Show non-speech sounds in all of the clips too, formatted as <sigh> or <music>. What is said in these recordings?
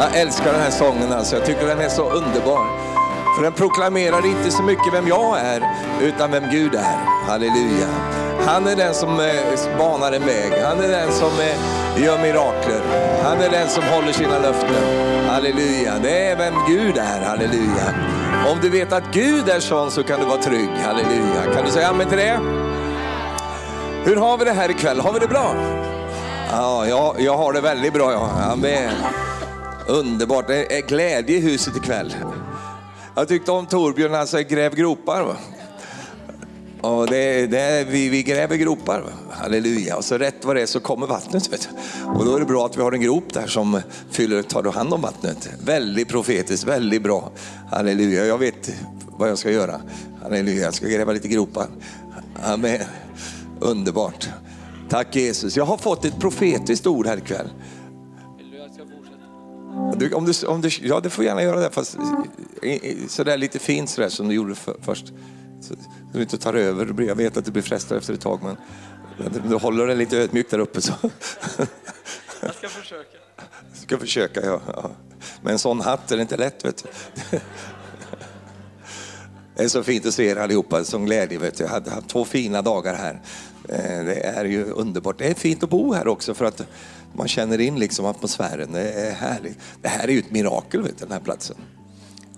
Jag älskar den här sången alltså. Jag tycker den är så underbar. För den proklamerar inte så mycket vem jag är, utan vem Gud är. Halleluja. Han är den som eh, banar en väg. Han är den som eh, gör mirakler. Han är den som håller sina löften. Halleluja. Det är vem Gud är. Halleluja. Om du vet att Gud är sån så kan du vara trygg. Halleluja. Kan du säga amen till det? Hur har vi det här ikväll? Har vi det bra? Ja, jag, jag har det väldigt bra. Ja. Amen. Underbart. Det är glädje i huset ikväll. Jag tyckte om Torbjörn, alltså, han sa gräv gropar. Va? Och det, det, vi, vi gräver gropar, va? halleluja. Och så rätt vad det är så kommer vattnet. Vet du. Och då är det bra att vi har en grop där som fyller, tar hand om vattnet. Väldigt profetiskt, väldigt bra. Halleluja, jag vet vad jag ska göra. Halleluja, jag ska gräva lite gropar. Amen. Underbart. Tack Jesus. Jag har fått ett profetiskt ord här ikväll. Du, om du, om du, ja, du får gärna göra det, fast sådär lite fint sådär som du gjorde för, först. Så, så du inte tar över. Jag vet att du blir frestad efter ett tag, men du håller dig lite ödmjukt där uppe. Så. <laughs> Jag ska försöka. Jag ska försöka, ja. ja. Med en sån hatt är det inte lätt, vet du. Det är så fint att se er allihopa, som glädje. Vet du. Jag hade haft två fina dagar här. Eh, det är ju underbart. Det är fint att bo här också för att man känner in liksom atmosfären. Det är härligt. Det här är ju ett mirakel, vet du, den här platsen.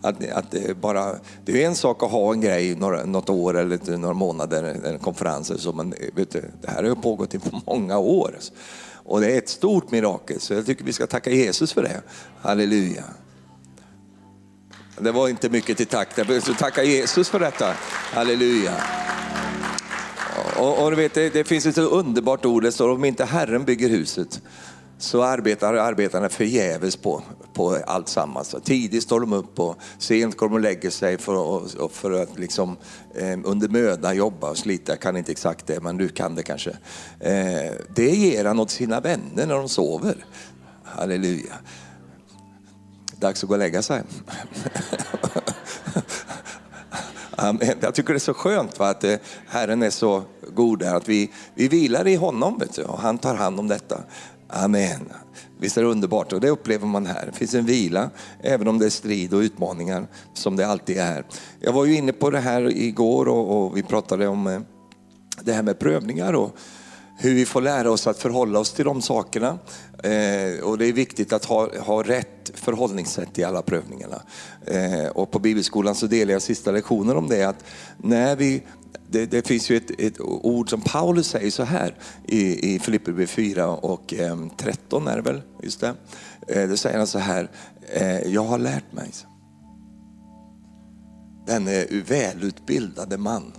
Att, att det, bara, det är en sak att ha en grej några, något år eller några månader, en konferens eller så, men vet du, det här har ju pågått i <laughs> många år. Och det är ett stort mirakel, så jag tycker vi ska tacka Jesus för det. Halleluja. Det var inte mycket till tack, så tacka Jesus för detta. Halleluja. Och, och vet, det, det, finns ett underbart ord, det står om inte Herren bygger huset så arbetar arbetarna förgäves på, på allt sammans. Tidigt står de upp och sent går de och lägger sig för, för att liksom, eh, under möda jobba och slita. Jag kan inte exakt det, men du kan det kanske. Eh, det ger han åt sina vänner när de sover. Halleluja. Dags att gå och lägga sig. <laughs> Jag tycker det är så skönt va, att eh, Herren är så god att vi, vi vilar i honom vet du, och han tar hand om detta. Amen. Visst är det underbart och det upplever man här. Det finns en vila, även om det är strid och utmaningar som det alltid är. Jag var ju inne på det här igår och, och vi pratade om eh, det här med prövningar och hur vi får lära oss att förhålla oss till de sakerna. Eh, och det är viktigt att ha, ha rätt förhållningssätt i alla prövningarna. Eh, och på Bibelskolan så delar jag sista lektionen om det, att när vi det, det, finns ju ett, ett, ord som Paulus säger så här i, i Filipperbrevet 4 och eh, 13 är det väl, just det. Eh, då säger han så här, eh, jag har lärt mig. Denne eh, välutbildade man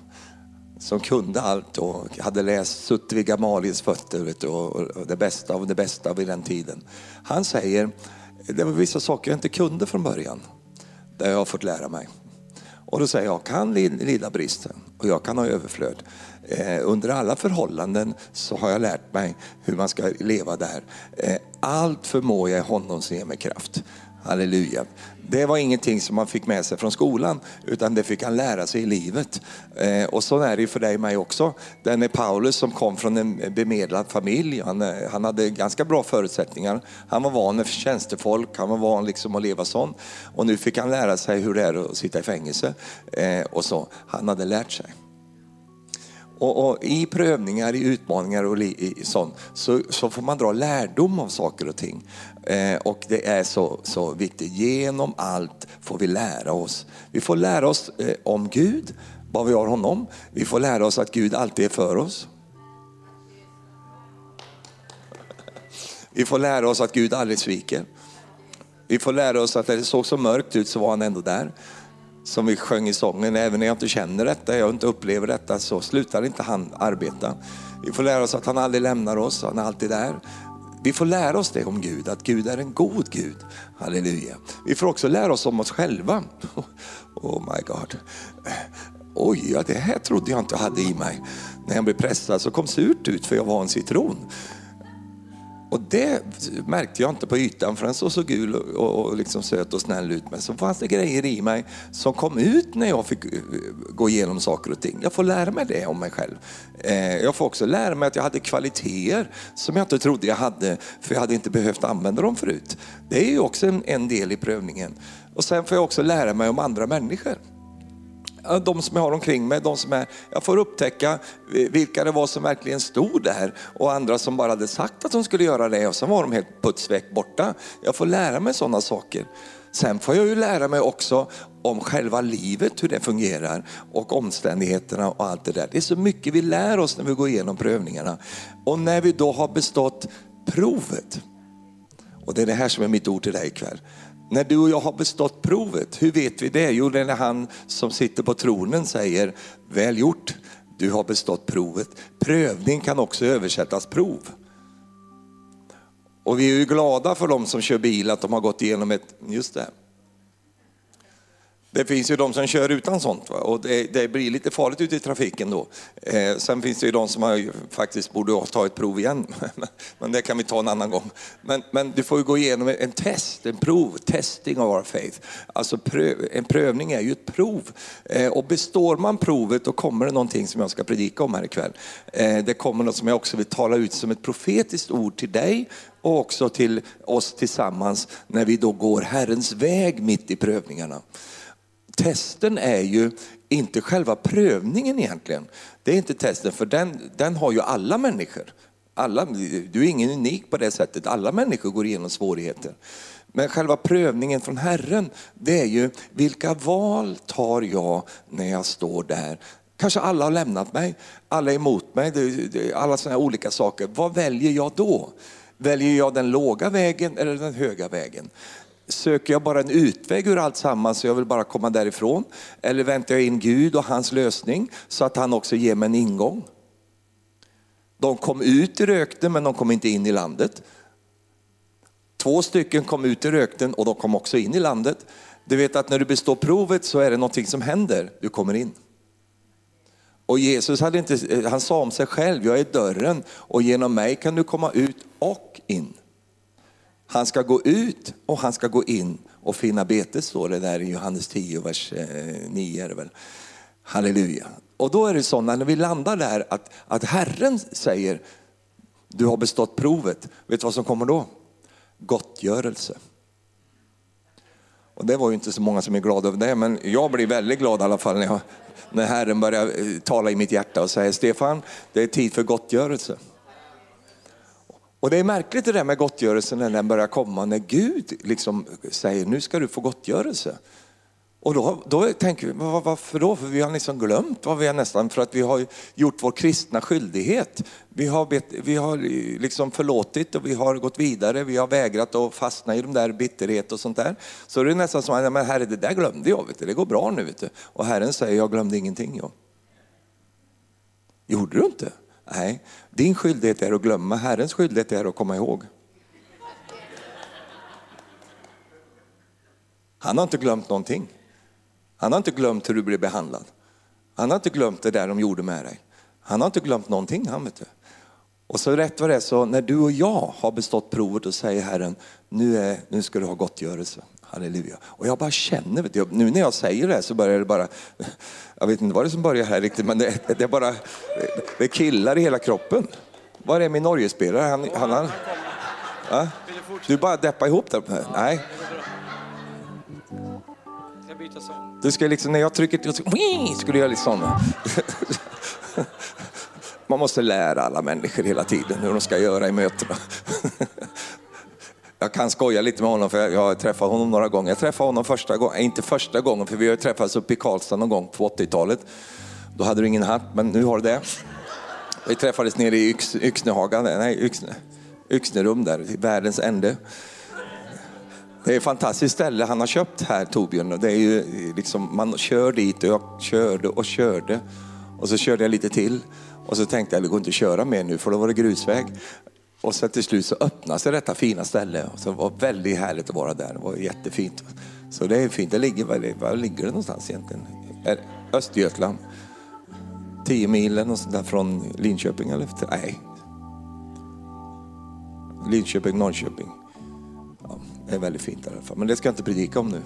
som kunde allt och hade läst, suttit vid Gamaliels fötter vet, och, och det bästa av det bästa vid den tiden. Han säger, det var vissa saker jag inte kunde från början, där jag har fått lära mig. Och då säger jag, jag kan lida bristen och jag kan ha överflöd. Eh, under alla förhållanden så har jag lärt mig hur man ska leva där. Eh, allt förmår jag i honom som ger mig kraft. Halleluja. Det var ingenting som man fick med sig från skolan, utan det fick han lära sig i livet. Eh, och så är det ju för dig och mig också. Den är Paulus som kom från en bemedlad familj. Han, eh, han hade ganska bra förutsättningar. Han var van med tjänstefolk, han var van liksom att leva sån. Och nu fick han lära sig hur det är att sitta i fängelse. Eh, och så. Han hade lärt sig. Och, och, I prövningar, i utmaningar och i, i sånt så, så, får man dra lärdom av saker och ting. Eh, och det är så, så viktigt. Genom allt får vi lära oss. Vi får lära oss eh, om Gud, vad vi har honom. Vi får lära oss att Gud alltid är för oss. Vi får lära oss att Gud aldrig sviker. Vi får lära oss att när det såg så mörkt ut så var han ändå där som vi sjöng i sången, även när jag inte känner detta, jag inte upplever detta, så slutar inte han arbeta. Vi får lära oss att han aldrig lämnar oss, han är alltid där. Vi får lära oss det om Gud, att Gud är en god Gud. Halleluja. Vi får också lära oss om oss själva. <laughs> Oh my God. Oj, ja, det här trodde jag inte jag hade i mig. När jag blev pressad så kom surt ut för jag var en citron. Och det märkte jag inte på ytan för den såg så gul och, och liksom söt och snäll ut. Men så fanns det grejer i mig som kom ut när jag fick eh, gå igenom saker och ting. Jag får lära mig det om mig själv. Eh, jag får också lära mig att jag hade kvaliteter som jag inte trodde jag hade för jag hade inte behövt använda dem förut. Det är ju också en, en del i prövningen. Och sen får jag också lära mig om andra människor de som jag har omkring mig, de som är, jag får upptäcka vilka det var som verkligen stod där och andra som bara hade sagt att de skulle göra det och sen var de helt putsväck borta. Jag får lära mig sådana saker. Sen får jag ju lära mig också om själva livet, hur det fungerar och omständigheterna och allt det där. Det är så mycket vi lär oss när vi går igenom prövningarna. Och när vi då har bestått provet, och det är det här som är mitt ord till dig ikväll. När du och jag har bestått provet, hur vet vi det? Jo, det är när han som sitter på tronen säger, väl gjort, du har bestått provet. Prövning kan också översättas prov. Och vi är ju glada för de som kör bil att de har gått igenom ett, just det, det finns ju de som kör utan sånt va? och det, det, blir lite farligt ute i trafiken då. Eh, sen finns det ju de som har, faktiskt borde ta ett prov igen, <laughs> men det kan vi ta en annan gång. Men, men du får ju gå igenom en test, en prov, testing of our faith. Alltså pröv, en prövning är ju ett prov. Eh, och består man provet då kommer det någonting som jag ska predika om här ikväll. Eh, det kommer något som jag också vill tala ut som ett profetiskt ord till dig och också till oss tillsammans när vi då går Herrens väg mitt i prövningarna testen är ju inte själva prövningen egentligen. Det är inte testen, för den, den har ju alla människor. Alla, du är ingen unik på det sättet, alla människor går igenom svårigheter. Men själva prövningen från Herren, det är ju vilka val tar jag när jag står där? Kanske alla har lämnat mig, alla är emot mig, alla sådana olika saker. Vad väljer jag då? Väljer jag den låga vägen eller den höga vägen? Söker jag bara en utväg ur allt samman så jag vill bara komma därifrån? Eller väntar jag in Gud och hans lösning så att han också ger mig en ingång? De kom ut i rökten men de kom inte in i landet. Två stycken kom ut i rökten och de kom också in i landet. Du vet att när du består provet så är det någonting som händer, du kommer in. Och Jesus hade inte, eh, han sa om sig själv, jag är dörren och genom mig kan du komma ut och in. Han ska gå ut och han ska gå in och finna bete, står det där i Johannes 10, vers eh, 9. Är det väl. Halleluja. Och då är det så när vi landar där att, att Herren säger, du har bestått provet. Vet du vad som kommer då? Gottgörelse. Och det var ju inte så många som är glada över det, men jag blir väldigt glad i alla fall när, jag, när Herren börjar eh, tala i mitt hjärta och säger, Stefan, det är tid för gottgörelse. Och det är märkligt det där med gottgörelsen när den börjar komma, när Gud liksom säger nu ska du få gottgörelse. Och då, då tänker vi, varför då? För vi har liksom glömt vad vi är nästan, för att vi har gjort vår kristna skyldighet. Vi har, bet, vi har liksom förlåtit och vi har gått vidare, vi har vägrat att fastna i de där bitterhet och sånt där. Så det är nästan som, men herre det där glömde jag, vet du. det går bra nu. Vet du. Och Herren säger, jag glömde ingenting. Jag. Gjorde du inte? Nej, din skyldighet är att glömma, Herrens skyldighet är att komma ihåg. Han har inte glömt någonting. Han har inte glömt hur du blev behandlad. Han har inte glömt det där de gjorde med dig. Han har inte glömt någonting han vet du. Och så rätt vad det är så när du och jag har bestått provet och säger Herren, nu, är, nu ska du ha gottgörelse. Halleluja. Och jag bara känner, vet du, nu när jag säger det här så börjar det bara, jag vet inte vad det är som börjar här riktigt, men det, det är bara, det killar i hela kroppen. Var är min Norgespelare? Han, han, han, ja? Du bara deppar ihop där. Nej. Du ska liksom, när jag trycker till, skulle jag liksom Man måste lära alla människor hela tiden hur de ska göra i mötena. Jag kan skoja lite med honom för jag har träffat honom några gånger. Jag träffade honom första gången, eh, inte första gången för vi har träffats uppe i Karlstad någon gång på 80-talet. Då hade du ingen hatt, men nu har du det. Vi träffades nere i Yx, Yxnehaga, nej Yxne, Yxnerum där, i världens ände. Det är ett fantastiskt ställe han har köpt här Torbjörn. Det är ju eh, liksom, man kör dit och jag körde och körde. Och så körde jag lite till. Och så tänkte jag, det går inte att köra mer nu för då var det grusväg. Och sen till slut så öppnade sig detta fina ställe. Och så det var väldigt härligt att vara där. Det var jättefint. Så det är fint. Det ligger, var ligger det någonstans egentligen? Östergötland. Tio mil eller sånt där från Linköping eller? Nej. Linköping, Norrköping. Ja, det är väldigt fint i alla fall, men det ska jag inte predika om nu.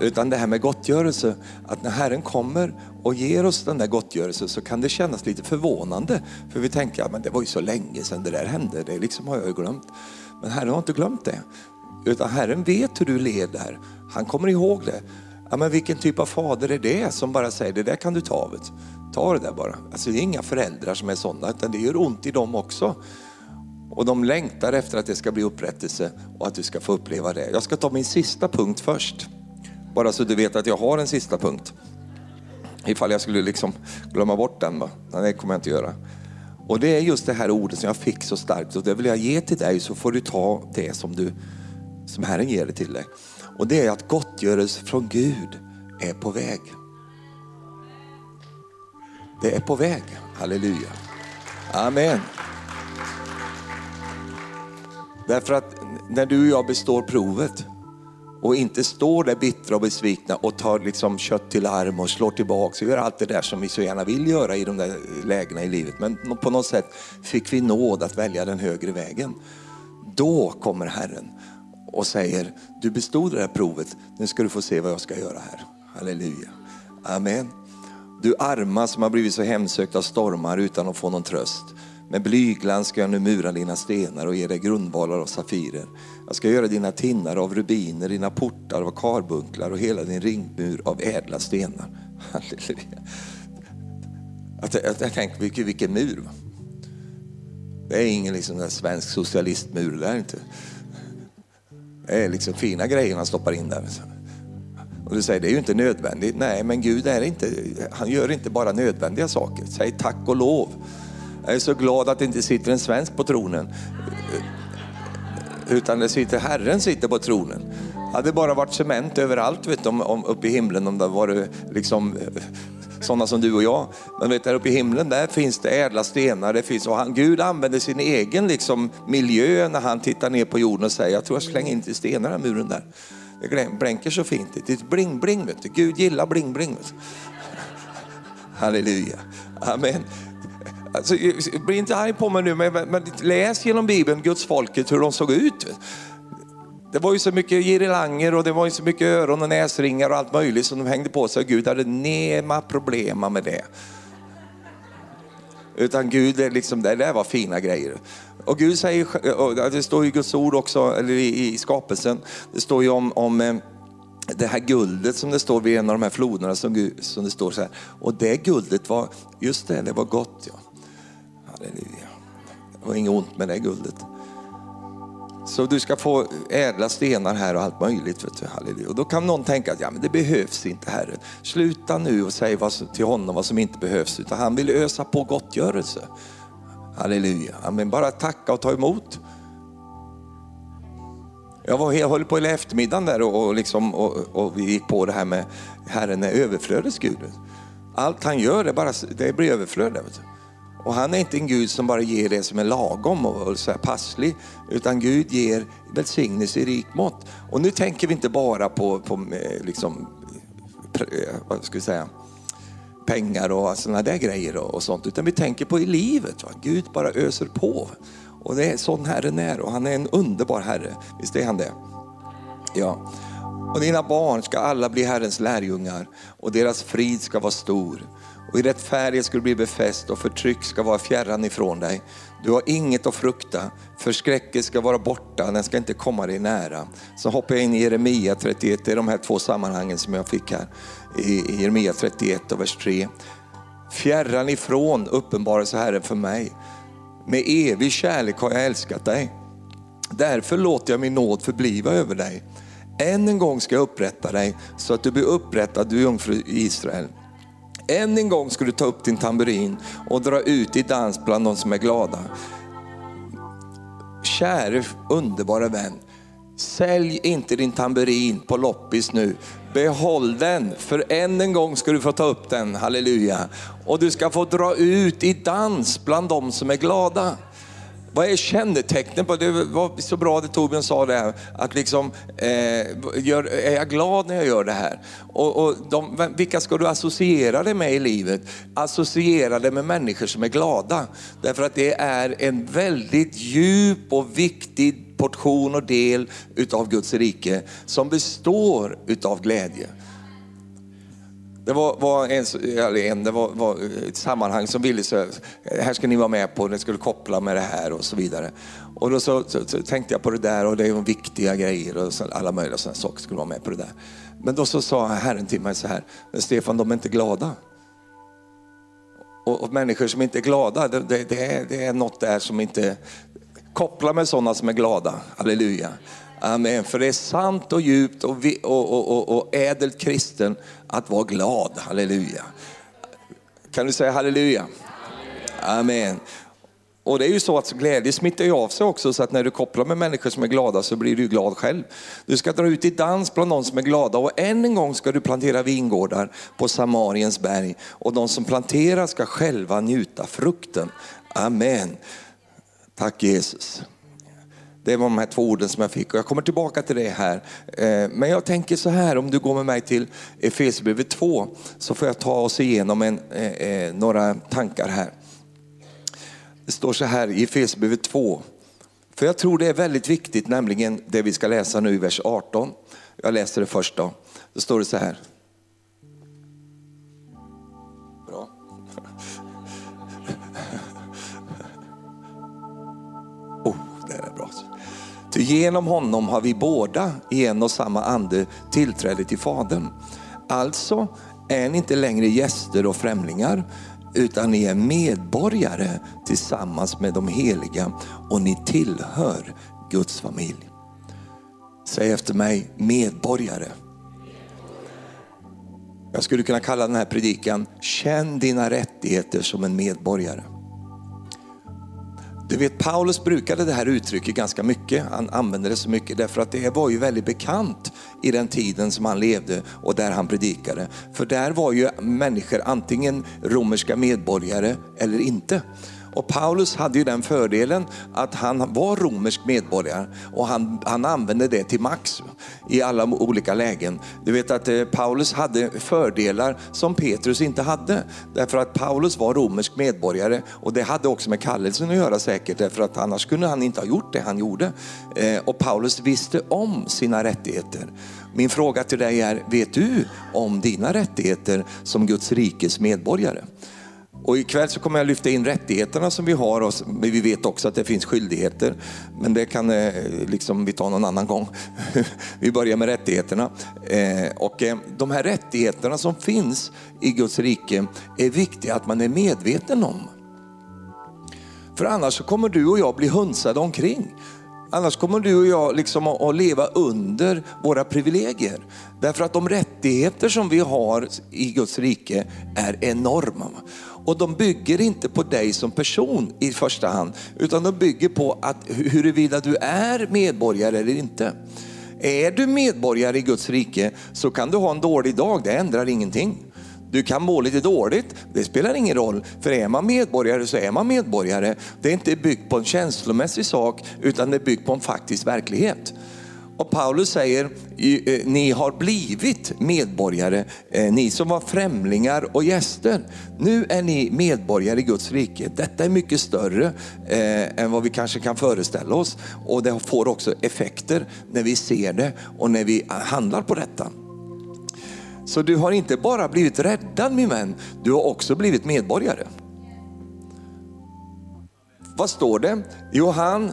Utan det här med gottgörelse, att när Herren kommer och ger oss den där gottgörelsen så kan det kännas lite förvånande. För vi tänker, ja, men det var ju så länge sedan det där hände, det liksom har jag ju glömt. Men Herren har inte glömt det. Utan Herren vet hur du led där. Han kommer ihåg det. Ja, men vilken typ av fader är det som bara säger, det där kan du ta. Vet. Ta det där bara. Alltså, det är inga föräldrar som är sådana, utan det gör ont i dem också. Och de längtar efter att det ska bli upprättelse och att du ska få uppleva det. Jag ska ta min sista punkt först. Bara så du vet att jag har en sista punkt. Ifall jag skulle liksom glömma bort den. Va? Nej, det kommer jag inte göra. Och det är just det här ordet som jag fick så starkt och det vill jag ge till dig så får du ta det som, du, som Herren ger det till dig. Och det är att gottgörelse från Gud är på väg. Det är på väg. Halleluja. Amen. Därför att när du och jag består provet och inte står där bittra och besvikna och tar liksom kött till arm och slår tillbaka och gör allt det där som vi så gärna vill göra i de där lägena i livet. Men på något sätt fick vi nåd att välja den högre vägen. Då kommer Herren och säger, du bestod det här provet, nu ska du få se vad jag ska göra här. Halleluja. Amen. Du arma som har blivit så hemsökt av stormar utan att få någon tröst. Med blyglans ska jag nu mura dina stenar och ge dig grundvalar av safirer. Jag ska göra dina tinnar av rubiner, dina portar av karbunklar och hela din ringmur av ädla stenar. <laughs> Halleluja. Jag, jag tänker, vilken, vilken mur. Va? Det är ingen liksom svensk socialistmur, det är inte. Det är liksom fina grejer han stoppar in där. Liksom. Och du säger, det är ju inte nödvändigt. Nej, men Gud är inte, han gör inte bara nödvändiga saker. Säg tack och lov. Jag är så glad att det inte sitter en svensk på tronen. Utan det sitter Herren sitter på tronen. Hade bara varit cement överallt vet du, om, om, uppe i himlen om det var liksom sådana som du och jag. Men vet, där uppe i himlen där finns det ädla stenar. Det finns, och han, Gud använder sin egen liksom, miljö när han tittar ner på jorden och säger, jag tror jag slänger in till stenar i muren där. Det blänker så fint. Det är ett bling-bling. Gud gillar bling-bling. <laughs> Halleluja. Amen. Alltså, bli inte arg på mig nu, men, men läs genom Bibeln, Guds folket, hur de såg ut. Det var ju så mycket girilanger och det var ju så mycket öron och näsringar och allt möjligt som de hängde på sig. Gud hade nema problem med det. Utan Gud, det, liksom, det där var fina grejer. Och Gud säger, det står i Guds ord också, eller i, i skapelsen, det står ju om, om eh, det här guldet som det står vid en av de här floderna som, som det står så här. Och det guldet var, just det, det var gott ja. Halleluja. Det var inget ont med det guldet. Så du ska få ädla stenar här och allt möjligt. Vet du. Halleluja. Och då kan någon tänka att ja, men det behövs inte Herre. Sluta nu och säg vad, till honom vad som inte behövs. Utan han vill ösa på gottgörelse. Halleluja. Amen. Bara tacka och ta emot. Jag, var, jag höll på hela eftermiddagen där och, och, liksom, och, och, vi gick på det här med Herren är överflödets Gud. Allt han gör det, bara, det blir överflöd. Vet du. Och han är inte en Gud som bara ger det som är lagom och så här passlig, utan Gud ger välsignelse i rikt mått. Och nu tänker vi inte bara på, på eh, liksom, eh, vad ska vi säga, pengar och sådana där grejer och, sånt, utan vi tänker på i livet. Va? Gud bara öser på. Och det är sån Herren är och han är en underbar Herre. Visst är han det? Ja. Och dina barn ska alla bli Herrens lärjungar och deras frid ska vara stor och i rättfärdighet ska du bli befäst och förtryck ska vara fjärran ifrån dig. Du har inget att frukta, förskräckelse ska vara borta, den ska inte komma dig nära. Så hoppar jag in i Jeremia 31, det är de här två sammanhangen som jag fick här. I Jeremia 31 och vers 3. Fjärran ifrån uppenbarelse Herren för mig. Med evig kärlek har jag älskat dig. Därför låter jag min nåd förbliva över dig. Än en gång ska jag upprätta dig så att du blir upprättad, du jungfru Israel. Än en gång ska du ta upp din tamburin och dra ut i dans bland de som är glada. Käre underbara vän, sälj inte din tamburin på loppis nu. Behåll den, för än en gång ska du få ta upp den, halleluja. Och du ska få dra ut i dans bland de som är glada. Vad är kännetecknen på, det var så bra det Torbjörn sa det här, att liksom, eh, gör, är jag glad när jag gör det här? Och, och de, vilka ska du associera dig med i livet? Associera dig med människor som är glada. Därför att det är en väldigt djup och viktig portion och del utav Guds rike som består utav glädje. Det var, var en, eller en, det var, var, ett sammanhang som ville så här ska ni vara med på, det skulle koppla med det här och så vidare. Och då så, så, så tänkte jag på det där och det är viktiga grejer och så, alla möjliga sådana saker skulle vara med på det där. Men då så sa Herren till mig så här, Stefan de är inte glada. Och, och människor som inte är glada, det, det, det, är, det är något där som inte, koppla med sådana som är glada, halleluja. Amen. För det är sant och djupt och, och, och, och, ädelt kristen att vara glad. Halleluja. Kan du säga halleluja? Amen. Och det är ju så att glädje smittar ju av sig också så att när du kopplar med människor som är glada så blir du glad själv. Du ska dra ut i dans bland de som är glada och än en gång ska du plantera vingårdar på Samariens berg och de som planterar ska själva njuta frukten. Amen. Tack Jesus. Det var de här två orden som jag fick och jag kommer tillbaka till det här. Eh, men jag tänker så här, om du går med mig till Efesierbrevet 2 så får jag ta oss igenom en, eh, eh, några tankar här. Det står så här i Efesierbrevet 2. För jag tror det är väldigt viktigt, nämligen det vi ska läsa nu i vers 18. Jag läser det först då. Då står det så här. Ty genom honom har vi båda i en och samma ande tillträde till Fadern. Alltså är ni inte längre gäster och främlingar, utan ni är medborgare tillsammans med de heliga och ni tillhör Guds familj. Säg efter mig, medborgare. Jag skulle kunna kalla den här predikan, känn dina rättigheter som en medborgare. Du vet Paulus brukade det här uttrycket ganska mycket. Han använde det så mycket därför att det var ju väldigt bekant i den tiden som han levde och där han predikade. För där var ju människor antingen romerska medborgare eller inte. Och Paulus hade ju den fördelen att han var romersk medborgare och han, han använde det till max i alla olika lägen. Du vet att eh, Paulus hade fördelar som Petrus inte hade. Därför att Paulus var romersk medborgare och det hade också med kallelsen att göra säkert. Därför att annars kunde han inte ha gjort det han gjorde. Eh, och Paulus visste om sina rättigheter. Min fråga till dig är, vet du om dina rättigheter som Guds rikes medborgare? Och ikväll så kommer jag lyfta in rättigheterna som vi har, och vi vet också att det finns skyldigheter. Men det kan eh, liksom vi ta någon annan gång. <laughs> vi börjar med rättigheterna. Eh, och eh, de här rättigheterna som finns i Guds rike är viktiga att man är medveten om. För annars så kommer du och jag bli hunsade omkring. Annars kommer du och jag liksom att leva under våra privilegier. Därför att de rättigheter som vi har i Guds rike är enorma. Och de bygger inte på dig som person i första hand, utan de bygger på att huruvida du är medborgare eller inte. Är du medborgare i Guds rike så kan du ha en dålig dag, det ändrar ingenting. Du kan må lite dåligt, det spelar ingen roll. För är man medborgare så är man medborgare. Det är inte byggt på en känslomässig sak utan det är byggt på en faktisk verklighet. Och Paulus säger, eh, ni har blivit medborgare, eh, ni som var främlingar och gäster. Nu är ni medborgare i Guds rike. Detta är mycket större eh, än vad vi kanske kan föreställa oss. Och det får också effekter när vi ser det och när vi handlar på detta. Så du har inte bara blivit räddad min vän, du har också blivit medborgare. Vad står det? Jo, han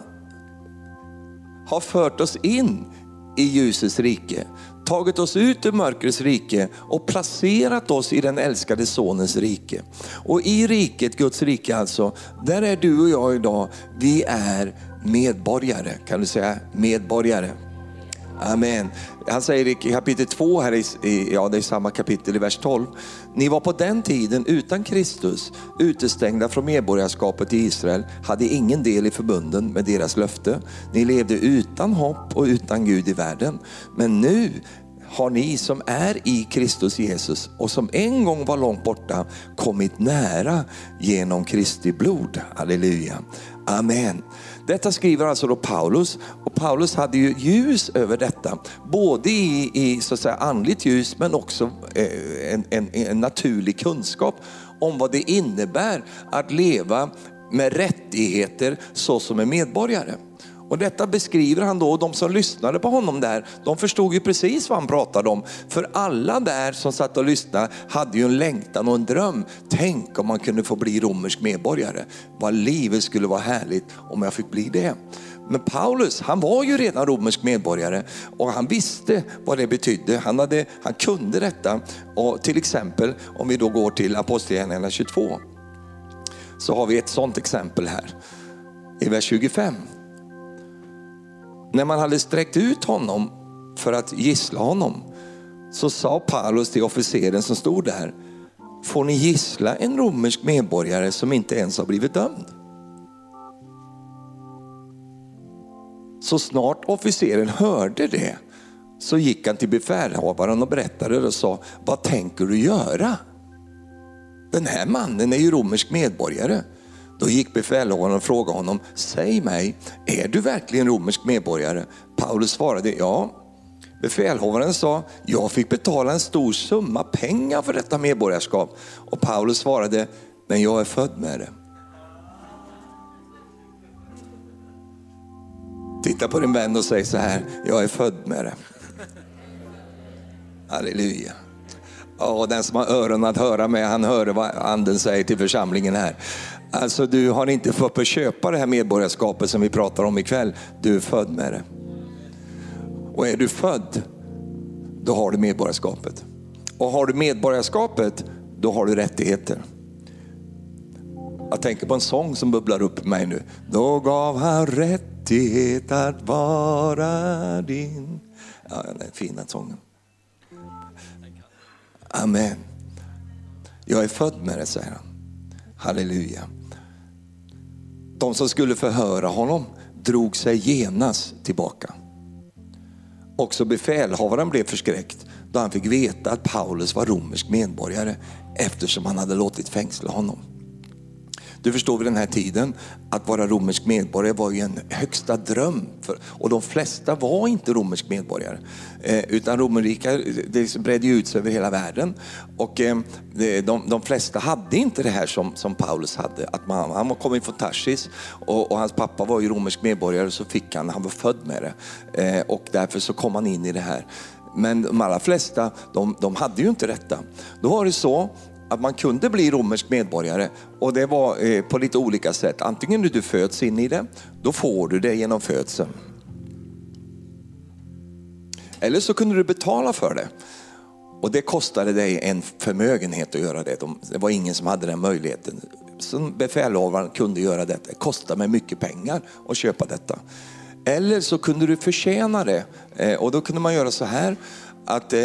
har fört oss in i ljusets rike, tagit oss ut ur mörkrets rike och placerat oss i den älskade sonens rike. Och i riket, Guds rike alltså, där är du och jag idag, vi är medborgare. Kan du säga medborgare? Amen. Han säger i kapitel 2 här, i, ja det är samma kapitel i vers 12. Ni var på den tiden utan Kristus, utestängda från medborgarskapet i Israel, hade ingen del i förbunden med deras löfte. Ni levde utan hopp och utan Gud i världen. Men nu har ni som är i Kristus Jesus och som en gång var långt borta kommit nära genom Kristi blod. Halleluja. Amen. Detta skriver alltså då Paulus och Paulus hade ju ljus över detta. Både i, i så att säga, andligt ljus men också eh, en, en, en naturlig kunskap om vad det innebär att leva med rättigheter såsom en medborgare. Och detta beskriver han då och de som lyssnade på honom där, de förstod ju precis vad han pratade om. För alla där som satt och lyssnade hade ju en längtan och en dröm. Tänk om man kunde få bli romersk medborgare. Vad livet skulle vara härligt om jag fick bli det. Men Paulus, han var ju redan romersk medborgare och han visste vad det betydde. Han, hade, han kunde detta. Och till exempel, om vi då går till Apostlagärningarna 22, så har vi ett sådant exempel här i vers 25. När man hade sträckt ut honom för att gissla honom så sa Paulus till officeren som stod där, får ni gissla en romersk medborgare som inte ens har blivit dömd? Så snart officeren hörde det så gick han till befälhavaren och berättade och sa, vad tänker du göra? Den här mannen är ju romersk medborgare. Då gick befälhavaren och frågade honom, säg mig, är du verkligen romersk medborgare? Paulus svarade, ja. Befälhavaren sa, jag fick betala en stor summa pengar för detta medborgarskap. Och Paulus svarade, men jag är född med det. Titta på din vän och säg så här, jag är född med det. Halleluja. Ja, den som har öron att höra med, han hör vad anden säger till församlingen här. Alltså du har inte fått köpa det här medborgarskapet som vi pratar om ikväll. Du är född med det. Och är du född, då har du medborgarskapet. Och har du medborgarskapet, då har du rättigheter. Jag tänker på en sång som bubblar upp i mig nu. Då gav han rättighet att vara din. Ja, den är fin den sången. Amen. Jag är född med det, säger han. Halleluja. De som skulle förhöra honom drog sig genast tillbaka. Också befälhavaren blev förskräckt då han fick veta att Paulus var romersk medborgare eftersom han hade låtit fängsla honom. Du förstår vid den här tiden att vara romersk medborgare var ju en högsta dröm. För, och de flesta var inte romersk medborgare. Eh, utan romerrika det bredde ut sig över hela världen. Och eh, de, de, flesta hade inte det här som, som Paulus hade. Att man, han kom från Tarsis och, och, hans pappa var ju romersk medborgare så fick han, han var född med det. Eh, och därför så kom han in i det här. Men de allra flesta, de, de hade ju inte detta. Då var det så att man kunde bli romersk medborgare och det var eh, på lite olika sätt. Antingen du föds in i det, då får du det genom födseln. Eller så kunde du betala för det. Och det kostade dig en förmögenhet att göra det. Det var ingen som hade den möjligheten. Som befälhavaren kunde göra detta. Det kostade mig mycket pengar att köpa detta. Eller så kunde du förtjäna det. Eh, och då kunde man göra så här att eh,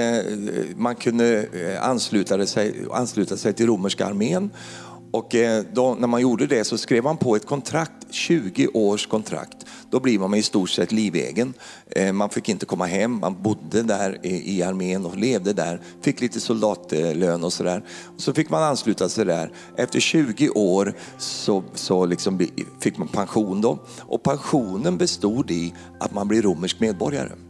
man kunde eh, ansluta sig, ansluta sig till romerska armén. Och eh, då, när man gjorde det så skrev man på ett kontrakt, 20 års kontrakt. Då blir man i stort sett livegen. Eh, man fick inte komma hem, man bodde där i armén och levde där. Fick lite soldatlön och sådär. Så fick man ansluta sig där. Efter 20 år så, så liksom fick man pension då. Och pensionen bestod i att man blir romersk medborgare.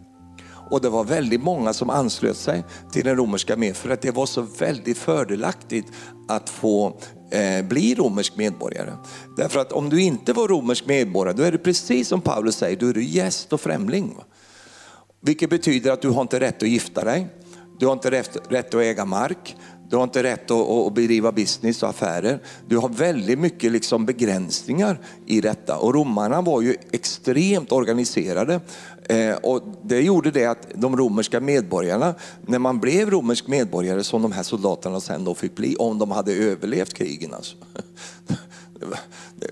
Och det var väldigt många som anslöt sig till den romerska armén för att det var så väldigt fördelaktigt att få eh, bli romersk medborgare. Därför att om du inte var romersk medborgare, då är du precis som Paulus säger, då är du gäst och främling. Vilket betyder att du har inte rätt att gifta dig, du har inte rätt, rätt att äga mark, du har inte rätt att, att bedriva business och affärer. Du har väldigt mycket liksom begränsningar i detta. Och romarna var ju extremt organiserade. Eh, och det gjorde det att de romerska medborgarna, när man blev romersk medborgare som de här soldaterna sen då fick bli, om de hade överlevt krigen alltså.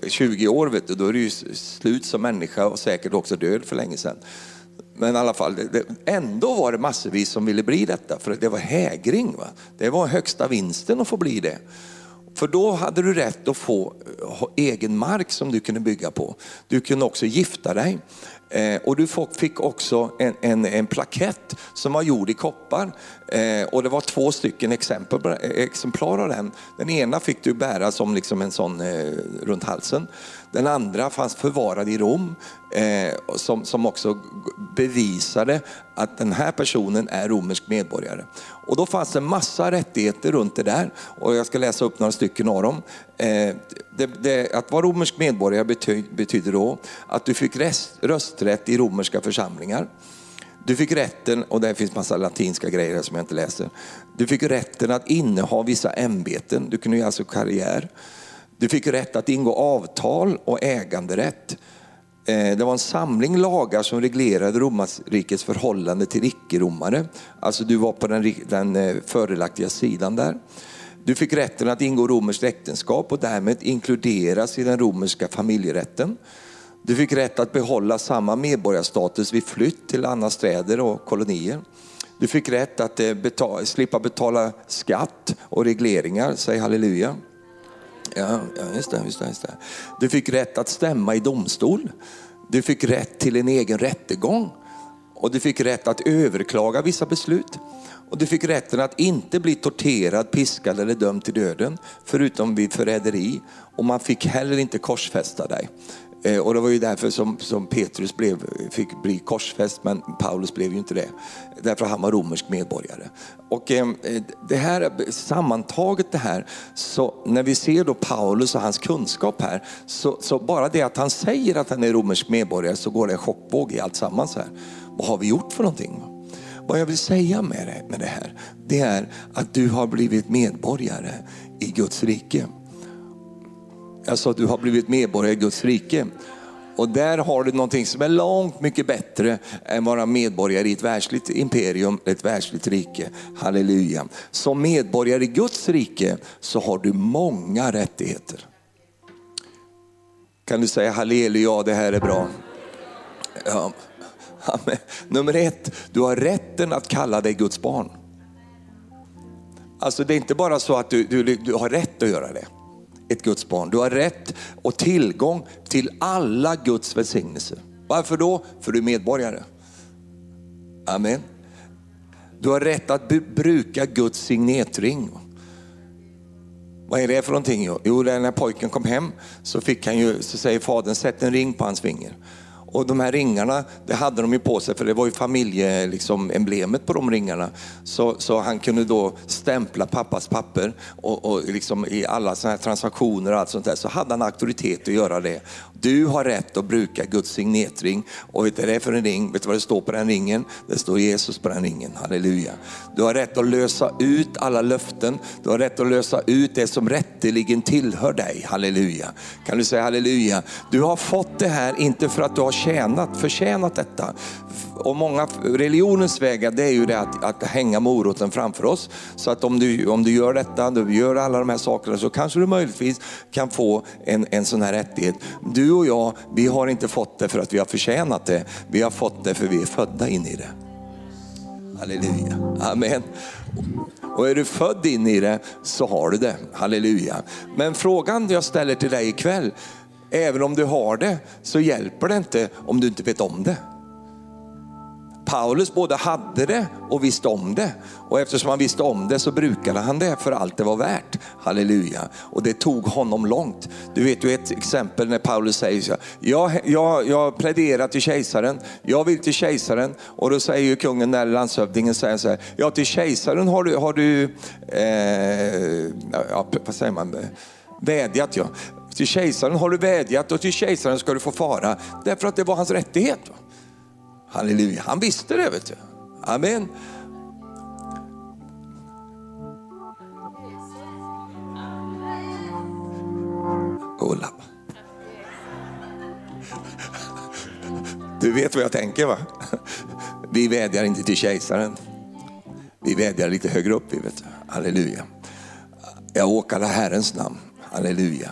20 år, vet du, då är du ju slut som människa och säkert också död för länge sedan. Men i alla fall, det, ändå var det massvis som ville bli detta, för det var hägring. Va? Det var högsta vinsten att få bli det. För då hade du rätt att få egen mark som du kunde bygga på. Du kunde också gifta dig. Eh, och du fick också en, en, en plakett som var gjord i koppar. Eh, och det var två stycken exempel, eh, exemplar av den. Den ena fick du bära som liksom en sån eh, runt halsen. Den andra fanns förvarad i Rom eh, som, som också bevisade att den här personen är romersk medborgare. Och då fanns det massa rättigheter runt det där och jag ska läsa upp några stycken av dem. Eh, det, det, att vara romersk medborgare bety, betyder då att du fick rest, rösträtt i romerska församlingar. Du fick rätten, och det finns massa latinska grejer som jag inte läser. Du fick rätten att inneha vissa ämbeten, du kunde göra alltså karriär. Du fick rätt att ingå avtal och äganderätt. Eh, det var en samling lagar som reglerade romarrikets förhållande till icke-romare. Alltså du var på den, den eh, fördelaktiga sidan där. Du fick rätten att ingå romerskt äktenskap och därmed inkluderas i den romerska familjerätten. Du fick rätt att behålla samma medborgarstatus vid flytt till andra städer och kolonier. Du fick rätt att eh, betala, slippa betala skatt och regleringar, säg halleluja. Ja, just det, just det, just det. Du fick rätt att stämma i domstol. Du fick rätt till en egen rättegång. Och du fick rätt att överklaga vissa beslut. Och du fick rätten att inte bli torterad, piskad eller dömd till döden, förutom vid förräderi. Och man fick heller inte korsfästa dig. Eh, och det var ju därför som, som Petrus blev, fick bli korsfäst, men Paulus blev ju inte det. Därför han var romersk medborgare. Och eh, eh, det här, sammantaget det här, så när vi ser då Paulus och hans kunskap här, så, så bara det att han säger att han är romersk medborgare så går det en chockvåg i allt sammans här. Vad har vi gjort för någonting? Vad jag vill säga med det, med det här, det är att du har blivit medborgare i Guds rike. Jag sa att du har blivit medborgare i Guds rike. Och där har du någonting som är långt mycket bättre än vara medborgare i ett världsligt imperium, ett världsligt rike. Halleluja. Som medborgare i Guds rike så har du många rättigheter. Kan du säga halleluja, det här är bra. Ja. Nummer ett, du har rätten att kalla dig Guds barn. Alltså det är inte bara så att du, du, du har rätt att göra det ett Guds barn. Du har rätt och tillgång till alla Guds välsignelser. Varför då? För du är medborgare. Amen. Du har rätt att bruka Guds signetring. Vad är det för någonting? Jo, när pojken kom hem så, fick han ju, så säger fadern, sätt en ring på hans finger. Och de här ringarna, det hade de ju på sig för det var ju familjeemblemet liksom, på de ringarna. Så, så han kunde då stämpla pappas papper och, och liksom i alla sådana här transaktioner och allt sånt där så hade han auktoritet att göra det. Du har rätt att bruka Guds signetring. Och vet du vad det är för en ring? Vet du vad det står på den ringen? Det står Jesus på den ringen, halleluja. Du har rätt att lösa ut alla löften. Du har rätt att lösa ut det som rätteligen tillhör dig, halleluja. Kan du säga halleluja? Du har fått det här inte för att du har tjänat, förtjänat detta. Och många religionens vägar det är ju det att, att hänga moroten framför oss. Så att om du, om du gör detta, du gör alla de här sakerna så kanske du möjligtvis kan få en, en sån här rättighet. Du och jag, vi har inte fått det för att vi har förtjänat det. Vi har fått det för vi är födda in i det. Halleluja, amen. Och är du född in i det så har du det, halleluja. Men frågan jag ställer till dig ikväll, Även om du har det så hjälper det inte om du inte vet om det. Paulus både hade det och visste om det. Och eftersom han visste om det så brukade han det för allt det var värt. Halleluja. Och det tog honom långt. Du vet ju ett exempel när Paulus säger så jag, jag, jag pläderar till kejsaren, jag vill till kejsaren. Och då säger ju kungen, när landshövdingen säger så här, ja till kejsaren har du, har du eh, ja, vad säger man? vädjat. Ja. Till kejsaren har du vädjat och till kejsaren ska du få fara. Därför att det var hans rättighet. Halleluja, han visste det. vet du. Amen. Ola. Du vet vad jag tänker va? Vi vädjar inte till kejsaren. Vi vädjar lite högre upp. Vet du. Halleluja. Jag åkallar Herrens namn. Halleluja.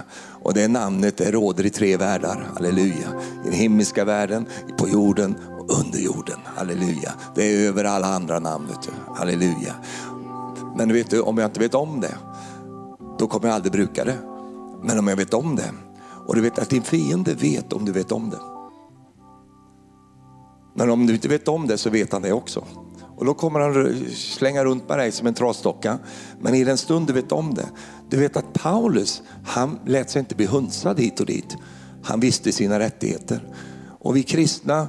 Och det namnet det råder i tre världar. Halleluja. I den himmelska världen, på jorden och under jorden. Halleluja. Det är över alla andra namn. Vet du. Halleluja. Men vet du, om jag inte vet om det, då kommer jag aldrig bruka det. Men om jag vet om det, och du vet att din fiende vet om du vet om det. Men om du inte vet om det så vet han det också. Och då kommer han slänga runt med dig som en trasdocka. Men i den stund du vet om det. Du vet att Paulus, han lät sig inte bli hunsad hit och dit. Han visste sina rättigheter. Och vi kristna,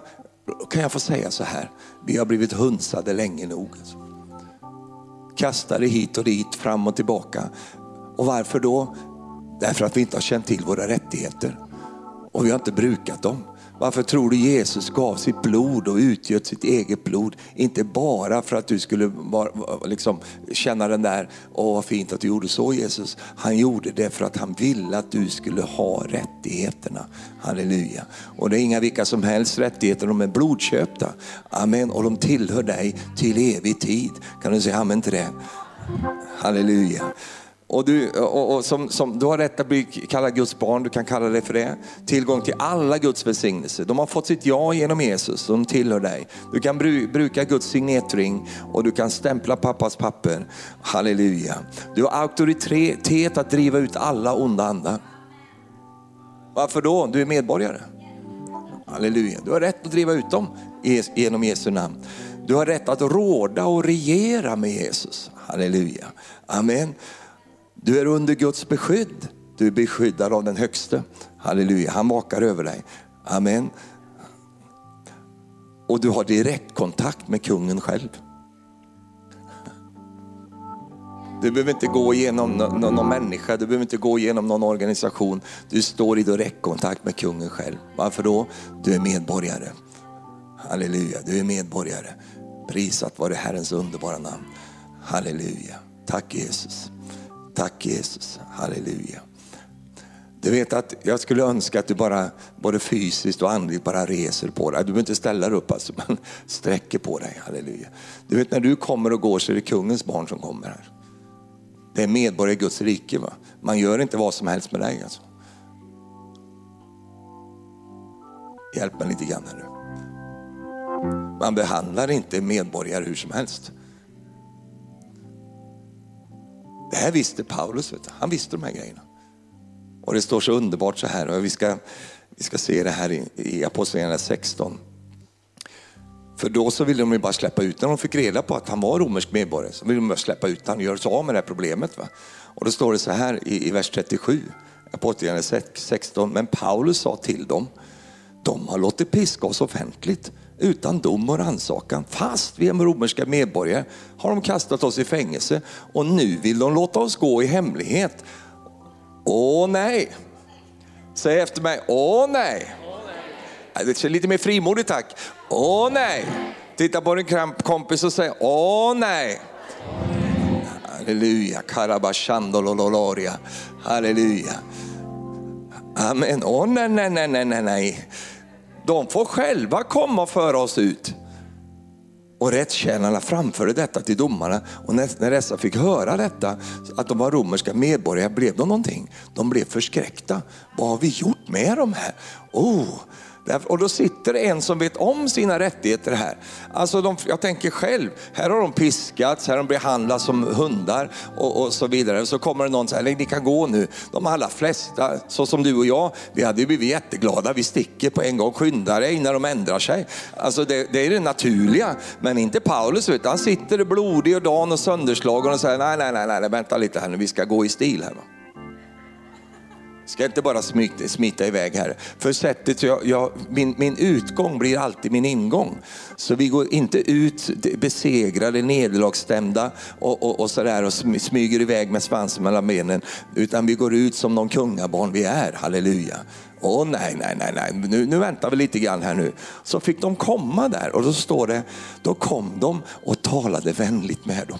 kan jag få säga så här, vi har blivit hunsade länge nog. Kastade hit och dit, fram och tillbaka. Och varför då? Därför att vi inte har känt till våra rättigheter. Och vi har inte brukat dem. Varför tror du Jesus gav sitt blod och utgöt sitt eget blod? Inte bara för att du skulle liksom, känna den där, åh vad fint att du gjorde så Jesus. Han gjorde det för att han ville att du skulle ha rättigheterna. Halleluja. Och det är inga vilka som helst rättigheter, de är blodköpta. Amen. Och de tillhör dig till evig tid. Kan du säga amen till det? Halleluja. Och du, och, och som, som, du har rätt att bli kallad Guds barn, du kan kalla dig för det. Tillgång till alla Guds välsignelser. De har fått sitt ja genom Jesus, de tillhör dig. Du kan bru, bruka Guds signetring och du kan stämpla pappas papper. Halleluja. Du har auktoritet att driva ut alla onda andar. Varför då? Du är medborgare. Halleluja. Du har rätt att driva ut dem genom Jesu namn. Du har rätt att råda och regera med Jesus. Halleluja. Amen. Du är under Guds beskydd. Du är beskyddad av den högste. Halleluja, han vakar över dig. Amen. Och du har direktkontakt med kungen själv. Du behöver inte gå igenom någon, någon människa, du behöver inte gå igenom någon organisation. Du står i direktkontakt med kungen själv. Varför då? Du är medborgare. Halleluja, du är medborgare. Prisat vare Herrens underbara namn. Halleluja. Tack Jesus. Tack Jesus, halleluja. Du vet att jag skulle önska att du bara, både fysiskt och andligt bara reser på dig. Du behöver inte ställa dig upp alltså, men <laughs> sträcker på dig, halleluja. Du vet när du kommer och går så är det kungens barn som kommer här. Det är medborgare i Guds rike. Va? Man gör inte vad som helst med dig. Alltså. Hjälp mig lite grann här nu. Man behandlar inte medborgare hur som helst. Det här visste Paulus, han visste de här grejerna. Och det står så underbart så här, och vi ska, vi ska se det här i, i Apostlagärningarna 16. För då så ville de ju bara släppa ut, när de fick reda på att han var romersk medborgare, så ville de bara släppa ut honom och göra sig av med det här problemet. Va? Och då står det så här i, i vers 37, Apostlagärningarna 16, men Paulus sa till dem, de har låtit piska oss offentligt utan dom och rannsakan. Fast vi är romerska medborgare har de kastat oss i fängelse och nu vill de låta oss gå i hemlighet. Åh nej! Säg efter mig, åh nej! Det är lite mer frimodigt tack. Åh nej! Titta på din kompis och säg, åh nej! Halleluja, karabashandololoria. Halleluja. Amen. Åh nej, nej, nej, nej, nej de får själva komma och föra oss ut. Och rättstjänarna framförde detta till domarna och när, dessa fick höra detta, att de var romerska medborgare, blev de någonting. De blev förskräckta. Vad har vi gjort med dem här? Oh, och då sitter det en som vet om sina rättigheter här. Alltså de, jag tänker själv, här har de piskats, här har de behandlats som hundar och, och så vidare. Så kommer det någon och säger, ni kan gå nu. De allra flesta, så som du och jag, vi hade blivit jätteglada. Vi sticker på en gång, skynda dig när de ändrar sig. Alltså det, det är det naturliga, men inte Paulus. utan han sitter blodig och dan och sönderslagen och säger, nej, nej, nej, nej, vänta lite här nu, vi ska gå i stil här. Va? Ska inte bara smita, smita iväg här. För sättet jag, jag, min, min utgång blir alltid min ingång. Så vi går inte ut besegrade, nederlagsstämda och, och, och sådär och smyger iväg med svansen mellan benen. Utan vi går ut som de kungabarn vi är, halleluja. Åh nej, nej, nej, nej. Nu, nu väntar vi lite grann här nu. Så fick de komma där och då står det, då kom de och talade vänligt med dem.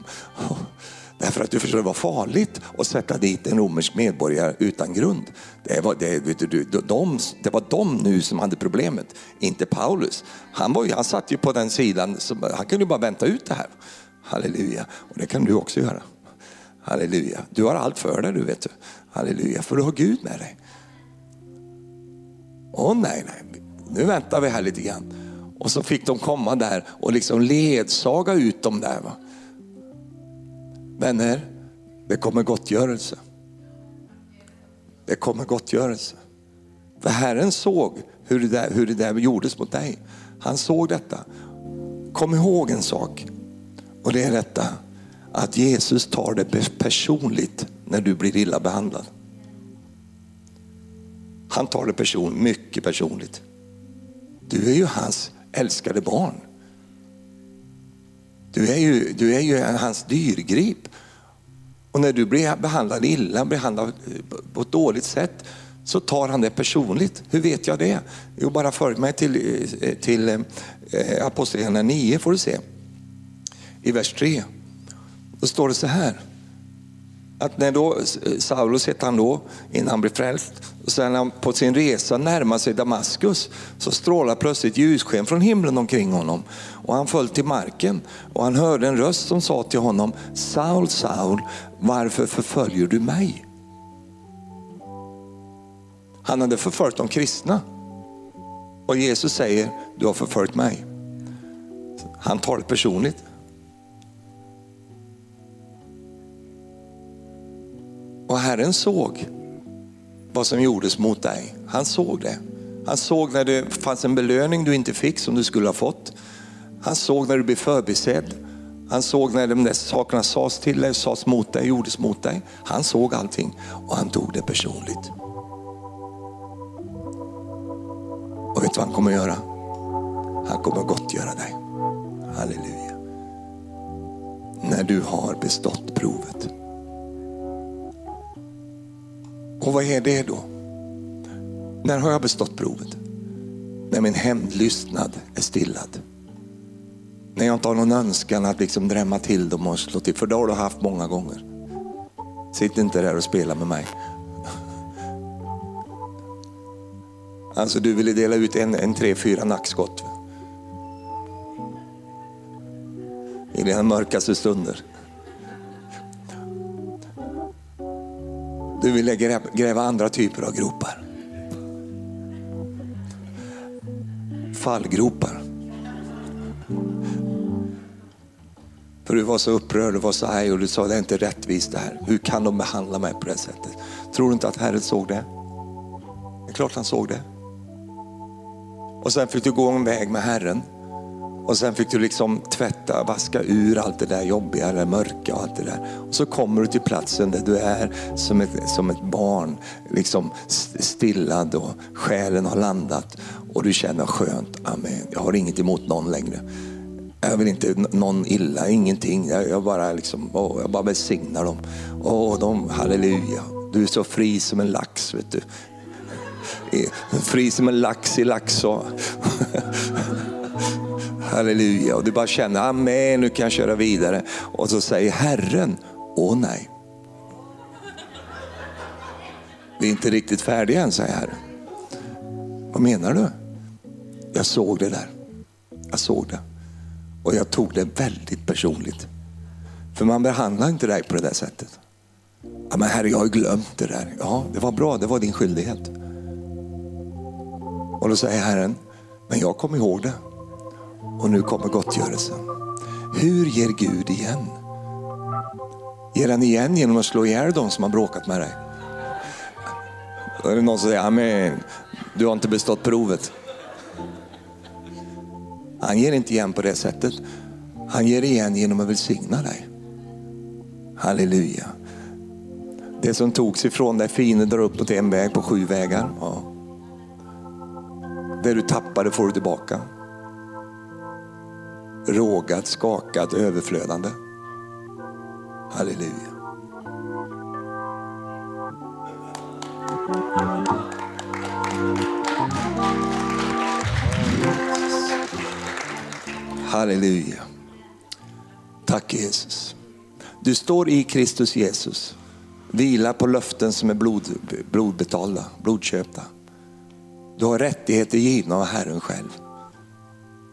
Därför att du förstår, det var farligt att sätta dit en romersk medborgare utan grund. Det var, det, vet du, de, det var de nu som hade problemet, inte Paulus. Han, var ju, han satt ju på den sidan, som, han kunde ju bara vänta ut det här. Halleluja, och det kan du också göra. Halleluja, du har allt för dig du vet du. Halleluja, för du har Gud med dig. Åh nej, nej, nu väntar vi här lite grann. Och så fick de komma där och liksom ledsaga ut dem där. Va? Vänner, det kommer gottgörelse. Det kommer gottgörelse. För Herren såg hur det, där, hur det där gjordes mot dig. Han såg detta. Kom ihåg en sak. Och det är detta att Jesus tar det personligt när du blir illa behandlad. Han tar det person, mycket personligt. Du är ju hans älskade barn. Du är ju, du är ju hans dyrgrip. Och när du blir behandlad illa, behandlad eh, på ett dåligt sätt, så tar han det personligt. Hur vet jag det? Jo, bara följ mig till, eh, till eh, Apostlagärningarna 9 får du se. I vers 3. Då står det så här. Att när då Saulus hette han då, innan han blev frälst, och sen när han på sin resa närmar sig Damaskus så strålar plötsligt ljussken från himlen omkring honom. Och han föll till marken och han hörde en röst som sa till honom, Saul, Saul, varför förföljer du mig? Han hade förföljt de kristna. Och Jesus säger, du har förföljt mig. Han tar det personligt. Och Herren såg vad som gjordes mot dig. Han såg det. Han såg när det fanns en belöning du inte fick som du skulle ha fått. Han såg när du blev förbisedd. Han såg när de där sakerna sades till dig, sades mot dig, gjordes mot dig. Han såg allting och han tog det personligt. Och vet du vad han kommer att göra? Han kommer att gottgöra dig. Halleluja. När du har bestått provet. Och vad är det då? När har jag bestått provet? När min hämndlystnad är stillad. När jag inte har någon önskan att liksom drämma till dem och slå till. För det har du haft många gånger. Sitt inte där och spela med mig. Alltså du ville dela ut en, en tre, fyra nackskott. I dina mörkaste stunder. Du ville gräva andra typer av gropar. Fallgropar. För du var så upprörd, du var så arg och du sa det är inte rättvist det här. Hur kan de behandla mig på det sättet? Tror du inte att Herren såg det? Det är klart han såg det. Och sen fick du gå en väg med Herren. Och sen fick du liksom tvätta, vaska ur allt det där jobbiga, det mörka och allt det där. Och så kommer du till platsen där du är som ett, som ett barn, liksom stillad och själen har landat. Och du känner skönt, amen, jag har inget emot någon längre. Jag vill inte någon illa, ingenting. Jag, jag bara, liksom, åh, jag bara välsignar dem. Åh, de, halleluja. Du är så fri som en lax. Vet du. Fri som en lax i Laxå. <laughs> Halleluja. Och du bara känner, amen, nu kan jag köra vidare. Och så säger Herren, åh nej. Vi är inte riktigt färdiga än, säger Herren. Vad menar du? Jag såg det där. Jag såg det. Och jag tog det väldigt personligt. För man behandlar inte dig på det där sättet. Ja, men herre, jag har glömt det där. Ja, det var bra, det var din skyldighet. Och då säger Herren, men jag kom ihåg det. Och nu kommer gottgörelsen. Hur ger Gud igen? Ger han igen genom att slå ihjäl dem som har bråkat med dig? Då är det någon som säger, amen, du har inte bestått provet. Han ger inte igen på det sättet. Han ger igen genom att välsigna dig. Halleluja. Det som togs ifrån dig, fienden drar upp åt en väg på sju vägar. Ja. Det du tappade får du tillbaka. Rågat, skakat, överflödande. Halleluja. Halleluja. Tack Jesus. Du står i Kristus Jesus. Vila på löften som är blod, blodbetalda, blodköpta. Du har rättigheter givna av Herren själv.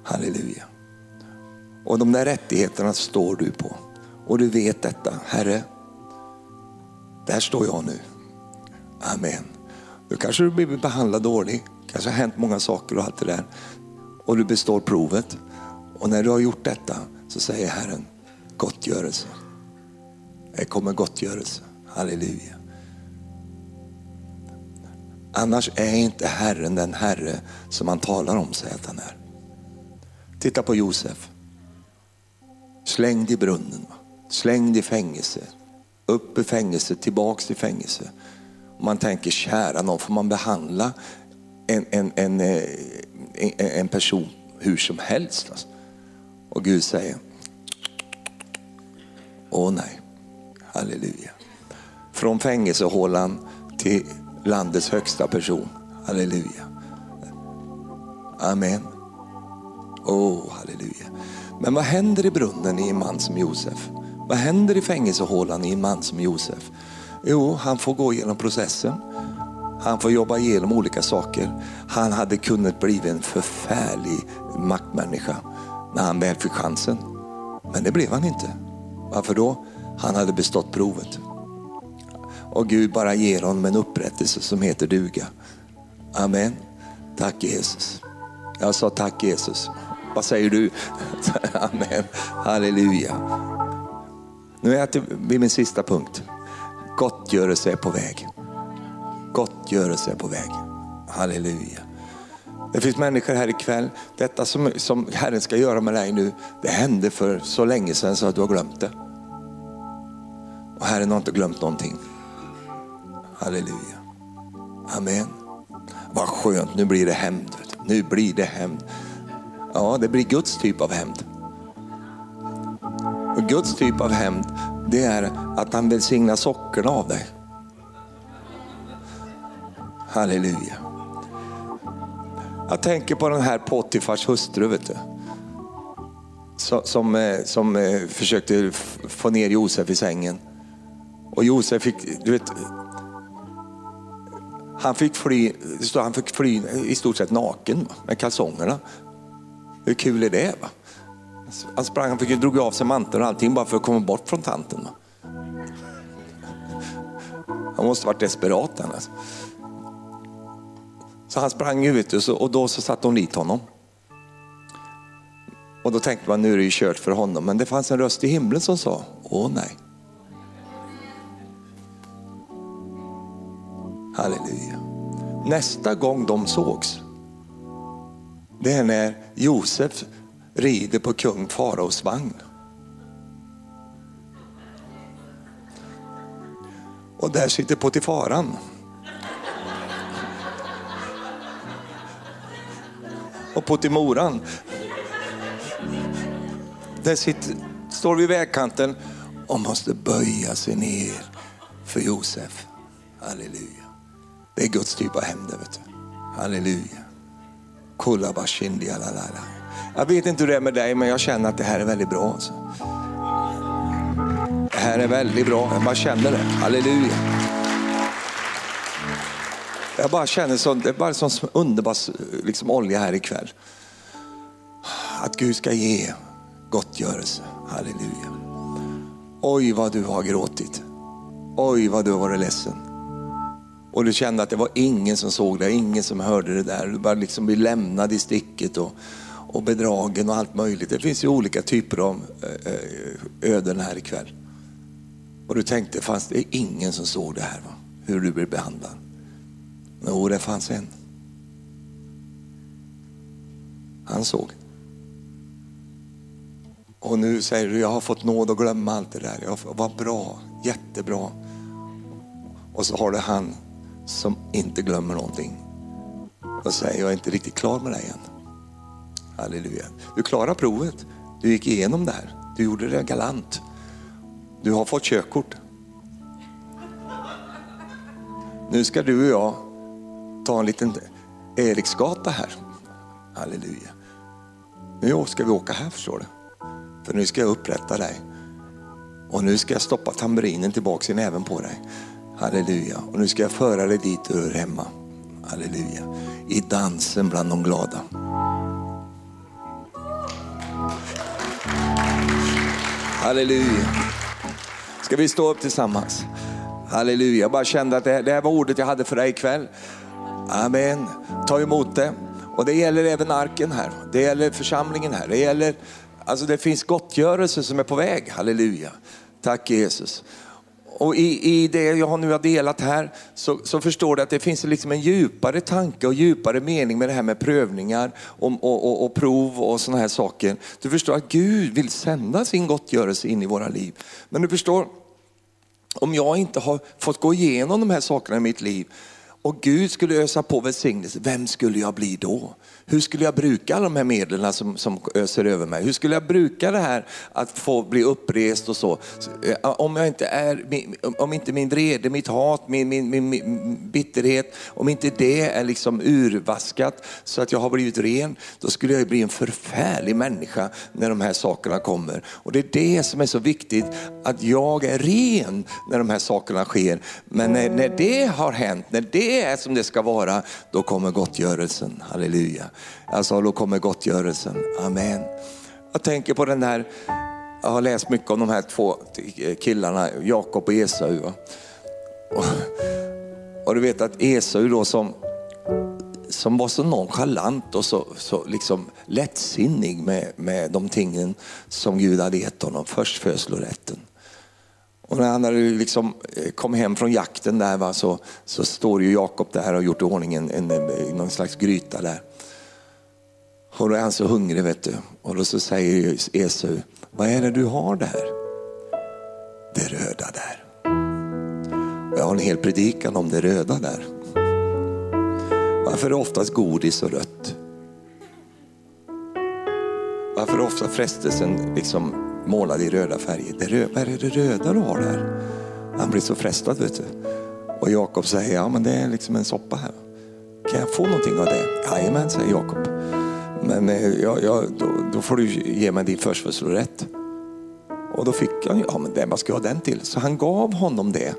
Halleluja. Och de där rättigheterna står du på. Och du vet detta. Herre, där står jag nu. Amen. Nu kanske du blir behandlad dåligt. kanske har hänt många saker och allt det där. Och du består provet. Och när du har gjort detta så säger Herren gottgörelse. Det kommer gottgörelse. Halleluja. Annars är inte Herren den Herre som han talar om sig att han är. Titta på Josef. Slängd i brunnen, slängd i fängelse. Upp i fängelse, tillbaks till fängelse. Man tänker, kära någon, får man behandla en, en, en, eh, en, en person hur som helst? Alltså. Och Gud säger, åh nej, halleluja. Från fängelsehålan till landets högsta person, halleluja. Amen. Åh, oh, halleluja. Men vad händer i brunnen i en man som Josef? Vad händer i fängelsehålan i en man som Josef? Jo, han får gå igenom processen. Han får jobba igenom olika saker. Han hade kunnat bli en förfärlig maktmänniska när han väl fick chansen. Men det blev han inte. Varför då? Han hade bestått provet. Och Gud bara ger honom en upprättelse som heter duga. Amen. Tack Jesus. Jag sa tack Jesus. Vad säger du? <laughs> Amen. Halleluja. Nu är jag vid min sista punkt. Gottgörelse är på väg. Gottgörelse är på väg. Halleluja. Det finns människor här ikväll, detta som, som Herren ska göra med dig nu, det hände för så länge sedan så att du har glömt det. Och Herren har inte glömt någonting. Halleluja. Amen. Vad skönt, nu blir det hämnd. Nu blir det hämnd. Ja, det blir Guds typ av hämnd. Och Guds typ av hämnd, det är att han välsignar sockorna av dig. Halleluja. Jag tänker på den här Potifars hustru, vet du. Som, eh, som, som försökte få ner Josef i sängen. Och Josef fick, du vet, han fick fly, han fick fly i stort sett naken med kalsongerna. Hur kul är det? Va? Alltså, han sprang, han fick drog av sig manteln och allting bara för att komma bort från tanten. Va? Han måste varit desperat alltså. Så han sprang ut och då så satte hon dit honom. Och då tänkte man nu är det ju kört för honom. Men det fanns en röst i himlen som sa, åh nej. Halleluja. Nästa gång de sågs, det är när Josef rider på kung faraos vagn. Och där sitter Potifaran. Och Potimoran. Där sitter, står vid vägkanten och måste böja sig ner för Josef. Halleluja. Det är Guds typ av hämnd. vet du. Halleluja. Jag vet inte hur det är med dig, men jag känner att det här är väldigt bra. Alltså. Det här är väldigt bra. Jag bara känner det. Halleluja. Jag bara känner så, det är bara sån underbar liksom, olja här ikväll. Att Gud ska ge gottgörelse. Halleluja. Oj vad du har gråtit. Oj vad du har varit ledsen. Och du kände att det var ingen som såg det, ingen som hörde det där. Du bara liksom blir lämnad i sticket och, och bedragen och allt möjligt. Det finns ju olika typer av eh, eh, öden här ikväll. Och du tänkte, fanns det ingen som såg det här? Va? Hur du blir behandlad. Jo, det fanns en. Han såg. Och nu säger du, jag har fått nåd att glömma allt det där. Jag, vad bra, jättebra. Och så har du han som inte glömmer någonting. Och säger, jag är inte riktigt klar med dig än. Halleluja. Du klarade provet. Du gick igenom det här. Du gjorde det galant. Du har fått körkort. Nu ska du och jag ta en liten Eriksgata här. Halleluja. Nu ska vi åka här förstår du. För nu ska jag upprätta dig. Och nu ska jag stoppa tamburinen tillbaka i näven på dig. Halleluja. Och nu ska jag föra dig dit du hör hemma. Halleluja. I dansen bland de glada. Halleluja. Ska vi stå upp tillsammans? Halleluja. Jag bara kände att det här var ordet jag hade för dig ikväll. Amen. Ta emot det. Och det gäller även arken här. Det gäller församlingen här. Det gäller, alltså det finns gottgörelse som är på väg. Halleluja. Tack Jesus. Och i, i det jag nu har delat här så, så förstår du att det finns liksom en djupare tanke och djupare mening med det här med prövningar och, och, och, och prov och sådana här saker. Du förstår att Gud vill sända sin gottgörelse in i våra liv. Men du förstår, om jag inte har fått gå igenom de här sakerna i mitt liv och Gud skulle ösa på välsignelse, vem skulle jag bli då? Hur skulle jag bruka alla de här medlen som, som öser över mig? Hur skulle jag bruka det här att få bli upprest och så? Eh, om, jag inte är, om inte min vrede, mitt hat, min, min, min, min bitterhet, om inte det är liksom urvaskat så att jag har blivit ren, då skulle jag bli en förfärlig människa när de här sakerna kommer. Och det är det som är så viktigt, att jag är ren när de här sakerna sker. Men när, när det har hänt, när det är som det ska vara, då kommer gottgörelsen. Halleluja. Alltså då kommer gottgörelsen. Amen. Jag tänker på den här, jag har läst mycket om de här två killarna, Jakob och Esau. Och, och, du vet att Esau då som, som var så nonchalant och så, så liksom lättsinnig med, med de tingen som Gud hade gett honom, förstfödslorätten. Och när han hade liksom eh, kom hem från jakten där va, så, så står ju Jakob där och har gjort i ordning en, en, någon slags gryta där. Och då är han så hungrig vet du. Och då så säger Esau, vad är det du har där? Det röda där. Och jag har en hel predikan om det röda där. Varför är det oftast godis och rött? Varför är ofta frestelsen liksom målad i röda färger? Det röda, vad är det röda du har där? Han blir så frestad vet du. Och Jakob säger, ja men det är liksom en soppa här. Kan jag få någonting av det? Jajamän, säger Jakob. Men eh, ja, ja, då, då, får du ge mig din förstfödslorätt. Och då fick han, ja men det, vad ska jag ha den till? Så han gav honom det.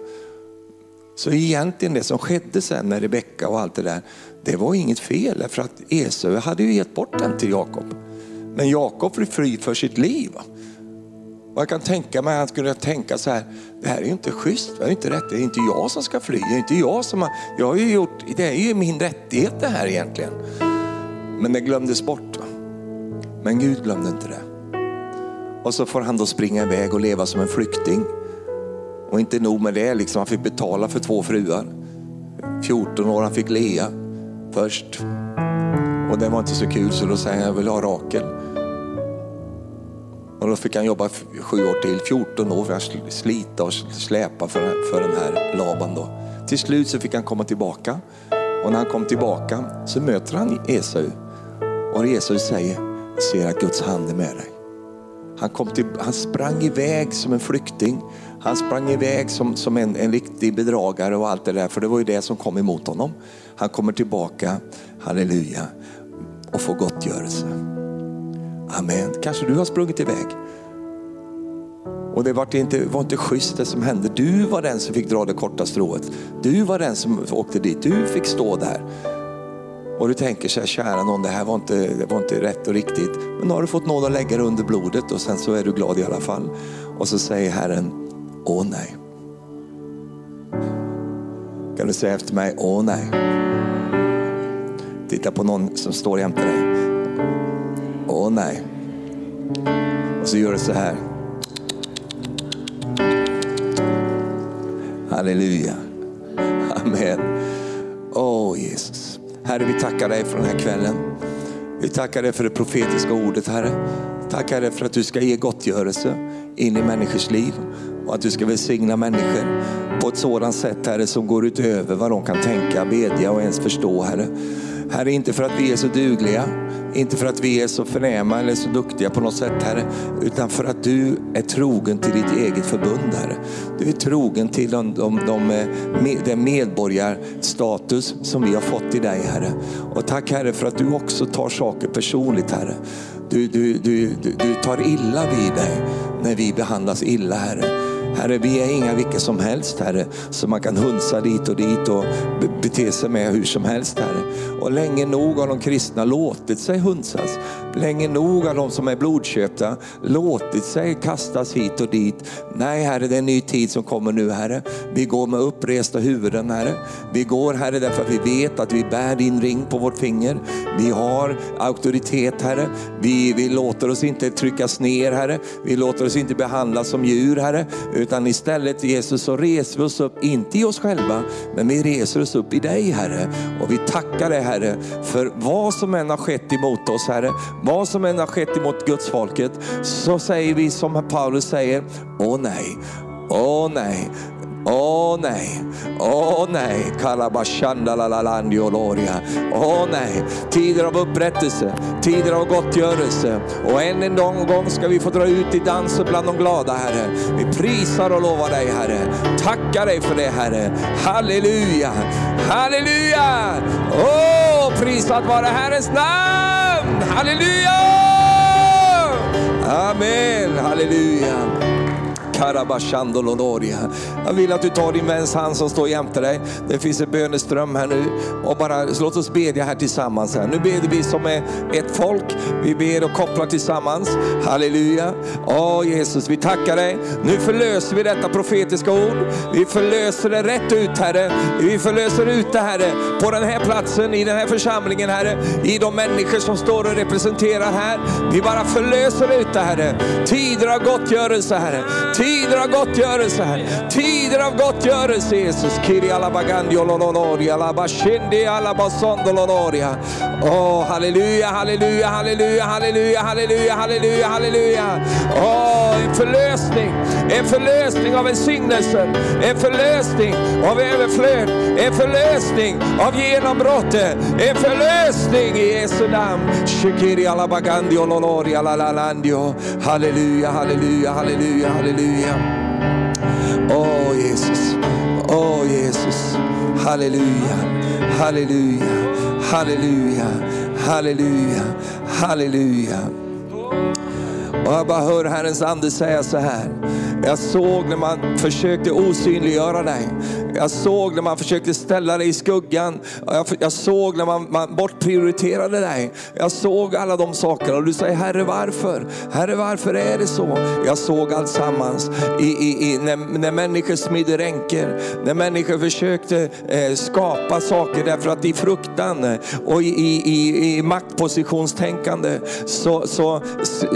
Så egentligen det som skedde sen med Rebecka och allt det där, det var inget fel för att Esau hade ju gett bort den till Jakob. Men Jakob blev fri för sitt liv. Och jag kan tänka mig att han skulle tänka så här, det här är ju inte schysst, det är inte rätt, det är inte jag som ska fly, det är inte jag som har, jag har ju gjort, det är ju min rättighet det här egentligen. Men det glömdes bort. Men Gud glömde inte det. Och så får han då springa iväg och leva som en flykting. Och inte nog med det, liksom, han fick betala för två fruar. 14 år, han fick Lea först. Och det var inte så kul så då säger han, jag vill ha Rakel. Och då fick han jobba sju år till, 14 år för att slita och släpa för, för den här Laban. Då. Till slut så fick han komma tillbaka. Och när han kom tillbaka så möter han Esau. Och Jesus säger, ser att Guds hand är med dig. Han, kom till, han sprang iväg som en flykting. Han sprang iväg som, som en, en riktig bedragare och allt det där. För det var ju det som kom emot honom. Han kommer tillbaka, halleluja, och får gottgörelse. Amen. Kanske du har sprungit iväg. Och det var inte, var inte schysst det som hände. Du var den som fick dra det korta strået. Du var den som åkte dit. Du fick stå där. Och du tänker så här, kära någon, det här var inte, det var inte rätt och riktigt. Men nu har du fått nåd att lägga det under blodet och sen så är du glad i alla fall. Och så säger Herren, åh nej. Kan du säga efter mig, åh nej. Titta på någon som står jämte dig. Åh nej. Och så gör du så här. Halleluja. Amen. Åh oh, Jesus. Herre, vi tackar dig för den här kvällen. Vi tackar dig för det profetiska ordet, Herre. Tackar dig för att du ska ge gottgörelse in i människors liv och att du ska välsigna människor på ett sådant sätt, Herre, som går utöver vad de kan tänka, bedja och ens förstå, Herre. Herre, inte för att vi är så dugliga, inte för att vi är så förnäma eller så duktiga på något sätt Herre, utan för att du är trogen till ditt eget förbund Herre. Du är trogen till de, de, de, eh, den medborgarstatus som vi har fått i dig Herre. Och tack Herre för att du också tar saker personligt Herre. Du, du, du, du, tar illa vid dig när vi behandlas illa Herre. Herre, vi är inga vilka som helst Herre, som man kan hunsa dit och dit och bete sig med hur som helst Herre. Och länge nog har de kristna låtit sig hunsas. Länge nog har de som är blodköpta låtit sig kastas hit och dit. Nej Herre, det är en ny tid som kommer nu Herre. Vi går med uppresta huvuden Herre. Vi går Herre därför att vi vet att vi bär din ring på vårt finger. Vi har auktoritet Herre. Vi, vi låter oss inte tryckas ner Herre. Vi låter oss inte behandlas som djur Herre utan istället Jesus så reser vi oss upp, inte i oss själva, men vi reser oss upp i dig Herre. Och vi tackar dig Herre för vad som än har skett emot oss Herre. Vad som än har skett emot Guds folket. Så säger vi som Paulus säger, åh nej, åh nej. Åh nej, åh nej, kalabashandalalandioloria. Åh nej, tider av upprättelse, tider av gottgörelse. Och än en gång ska vi få dra ut i dansen bland de glada Herre. Vi prisar och lovar dig Herre. Tackar dig för det Herre. Halleluja, halleluja. Åh, prisat vare Herrens namn. Halleluja. Amen, halleluja. Karabashandoloria. Jag vill att du tar din väns hand som står jämte dig. Det finns en böneström här nu. Och bara låt oss bedja här tillsammans. Här. Nu ber vi som är ett folk. Vi ber och kopplar tillsammans. Halleluja. Åh Jesus, vi tackar dig. Nu förlöser vi detta profetiska ord. Vi förlöser det rätt ut Herre. Vi förlöser ut det Herre på den här platsen, i den här församlingen Herre. I de människor som står och representerar här. Vi bara förlöser ut det Herre. Tider av gottgörelse Herre. Tider av gottgörelse Herre. Tider av gottgörelse Jesus. Kiri alabashindi alabasondolonoria. Åh, halleluja, halleluja, halleluja, halleluja, halleluja, halleluja, halleluja. Åh, en förlösning, en förlösning av välsignelsen. en förlösning av överflöd, en förlösning av genombrottet. en förlösning i Jesu namn. Shikiri alabagandio loloria, lalalandio. Halleluja, halleluja, halleluja, halleluja. Åh Jesus, åh Jesus, halleluja, halleluja, halleluja, halleluja, halleluja. Och jag bara hör Herrens ande säga så här. Jag såg när man försökte osynliggöra dig. Jag såg när man försökte ställa dig i skuggan. Jag, jag såg när man, man bortprioriterade dig. Jag såg alla de sakerna och du säger Herre varför? Herre varför är det så? Jag såg allt sammans i, i, i, när, när människor smidde ränker. När människor försökte eh, skapa saker därför att i fruktan eh, och i, i, i, i maktpositionstänkande så, så, så,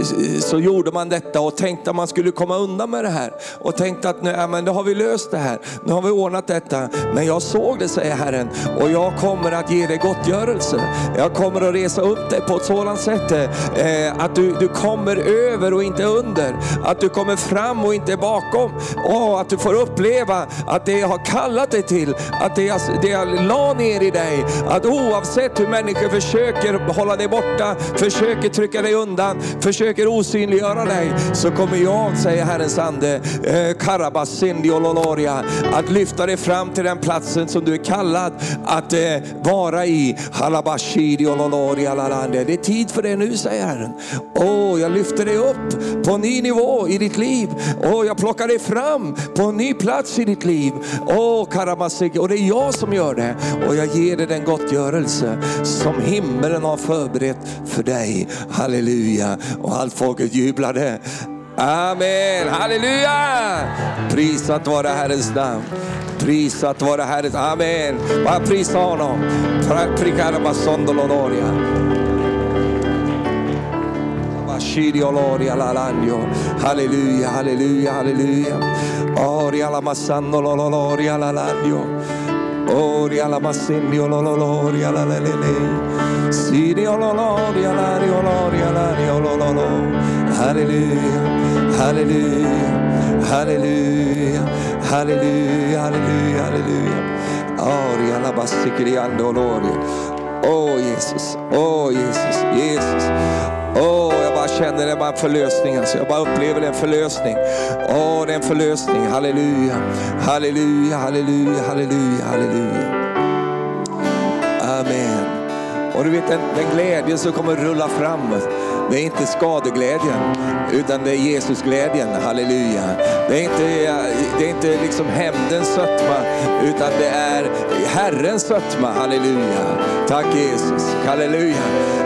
så gjorde man detta och tänkte att man skulle komma undan med det här. Och tänkte att nu, ja, men då har vi löst det här. Nu har vi ordnat detta. Men jag såg det säger Herren och jag kommer att ge dig gottgörelse. Jag kommer att resa upp dig på ett sådant sätt eh, att du, du kommer över och inte under. Att du kommer fram och inte bakom. Och att du får uppleva att det jag har kallat dig till, att det jag, det jag la ner i dig, att oavsett hur människor försöker hålla dig borta, försöker trycka dig undan, försöker osynliggöra dig, så kommer jag, säger Herrens ande, eh, Karabasindi Olonoria, att lyfta dig fram till den platsen som du är kallad att eh, vara i. Halabashidi Det är tid för det nu, säger Herren. Åh, jag lyfter dig upp på en ny nivå i ditt liv. Åh, jag plockar dig fram på en ny plats i ditt liv. Åh, Karamasik, och det är jag som gör det. Och jag ger dig den gottgörelse som himmelen har förberett för dig. Halleluja. Och allt folket jublade. Amen, halleluja! Prisat vare Herrens namn. Prisat vare Herrens, amen. Bara prisa honom. Prikarabasondoloria. Bashirioloria lalandio. Halleluja, halleluja, halleluja. Oria la massandoloria lalandio. Oria la massindio loloria la lelele. Sirio loloria la rioloria la riololo. Halleluja, halleluja, halleluja, halleluja, halleluja, halleluja. Oria la basikriando. Åh Jesus, åh Jesus, Jesus. Åh, jag bara känner det bara förlösning. Alltså. Jag bara upplever den en förlösning. Åh, det är en förlösning. Halleluja, halleluja, halleluja, halleluja, halleluja. Amen. Och du vet den, den glädjen som kommer rulla fram. Det är inte skadeglädjen, utan det är Jesusglädjen. Halleluja. Det är inte, det är inte liksom hämndens sötma, utan det är Herrens sötma. Halleluja. Tack Jesus. Halleluja.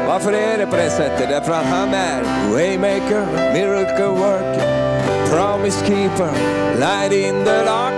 Varför är det på det sättet? Därför att han är waymaker, miracle worker, promise keeper, light in the dark.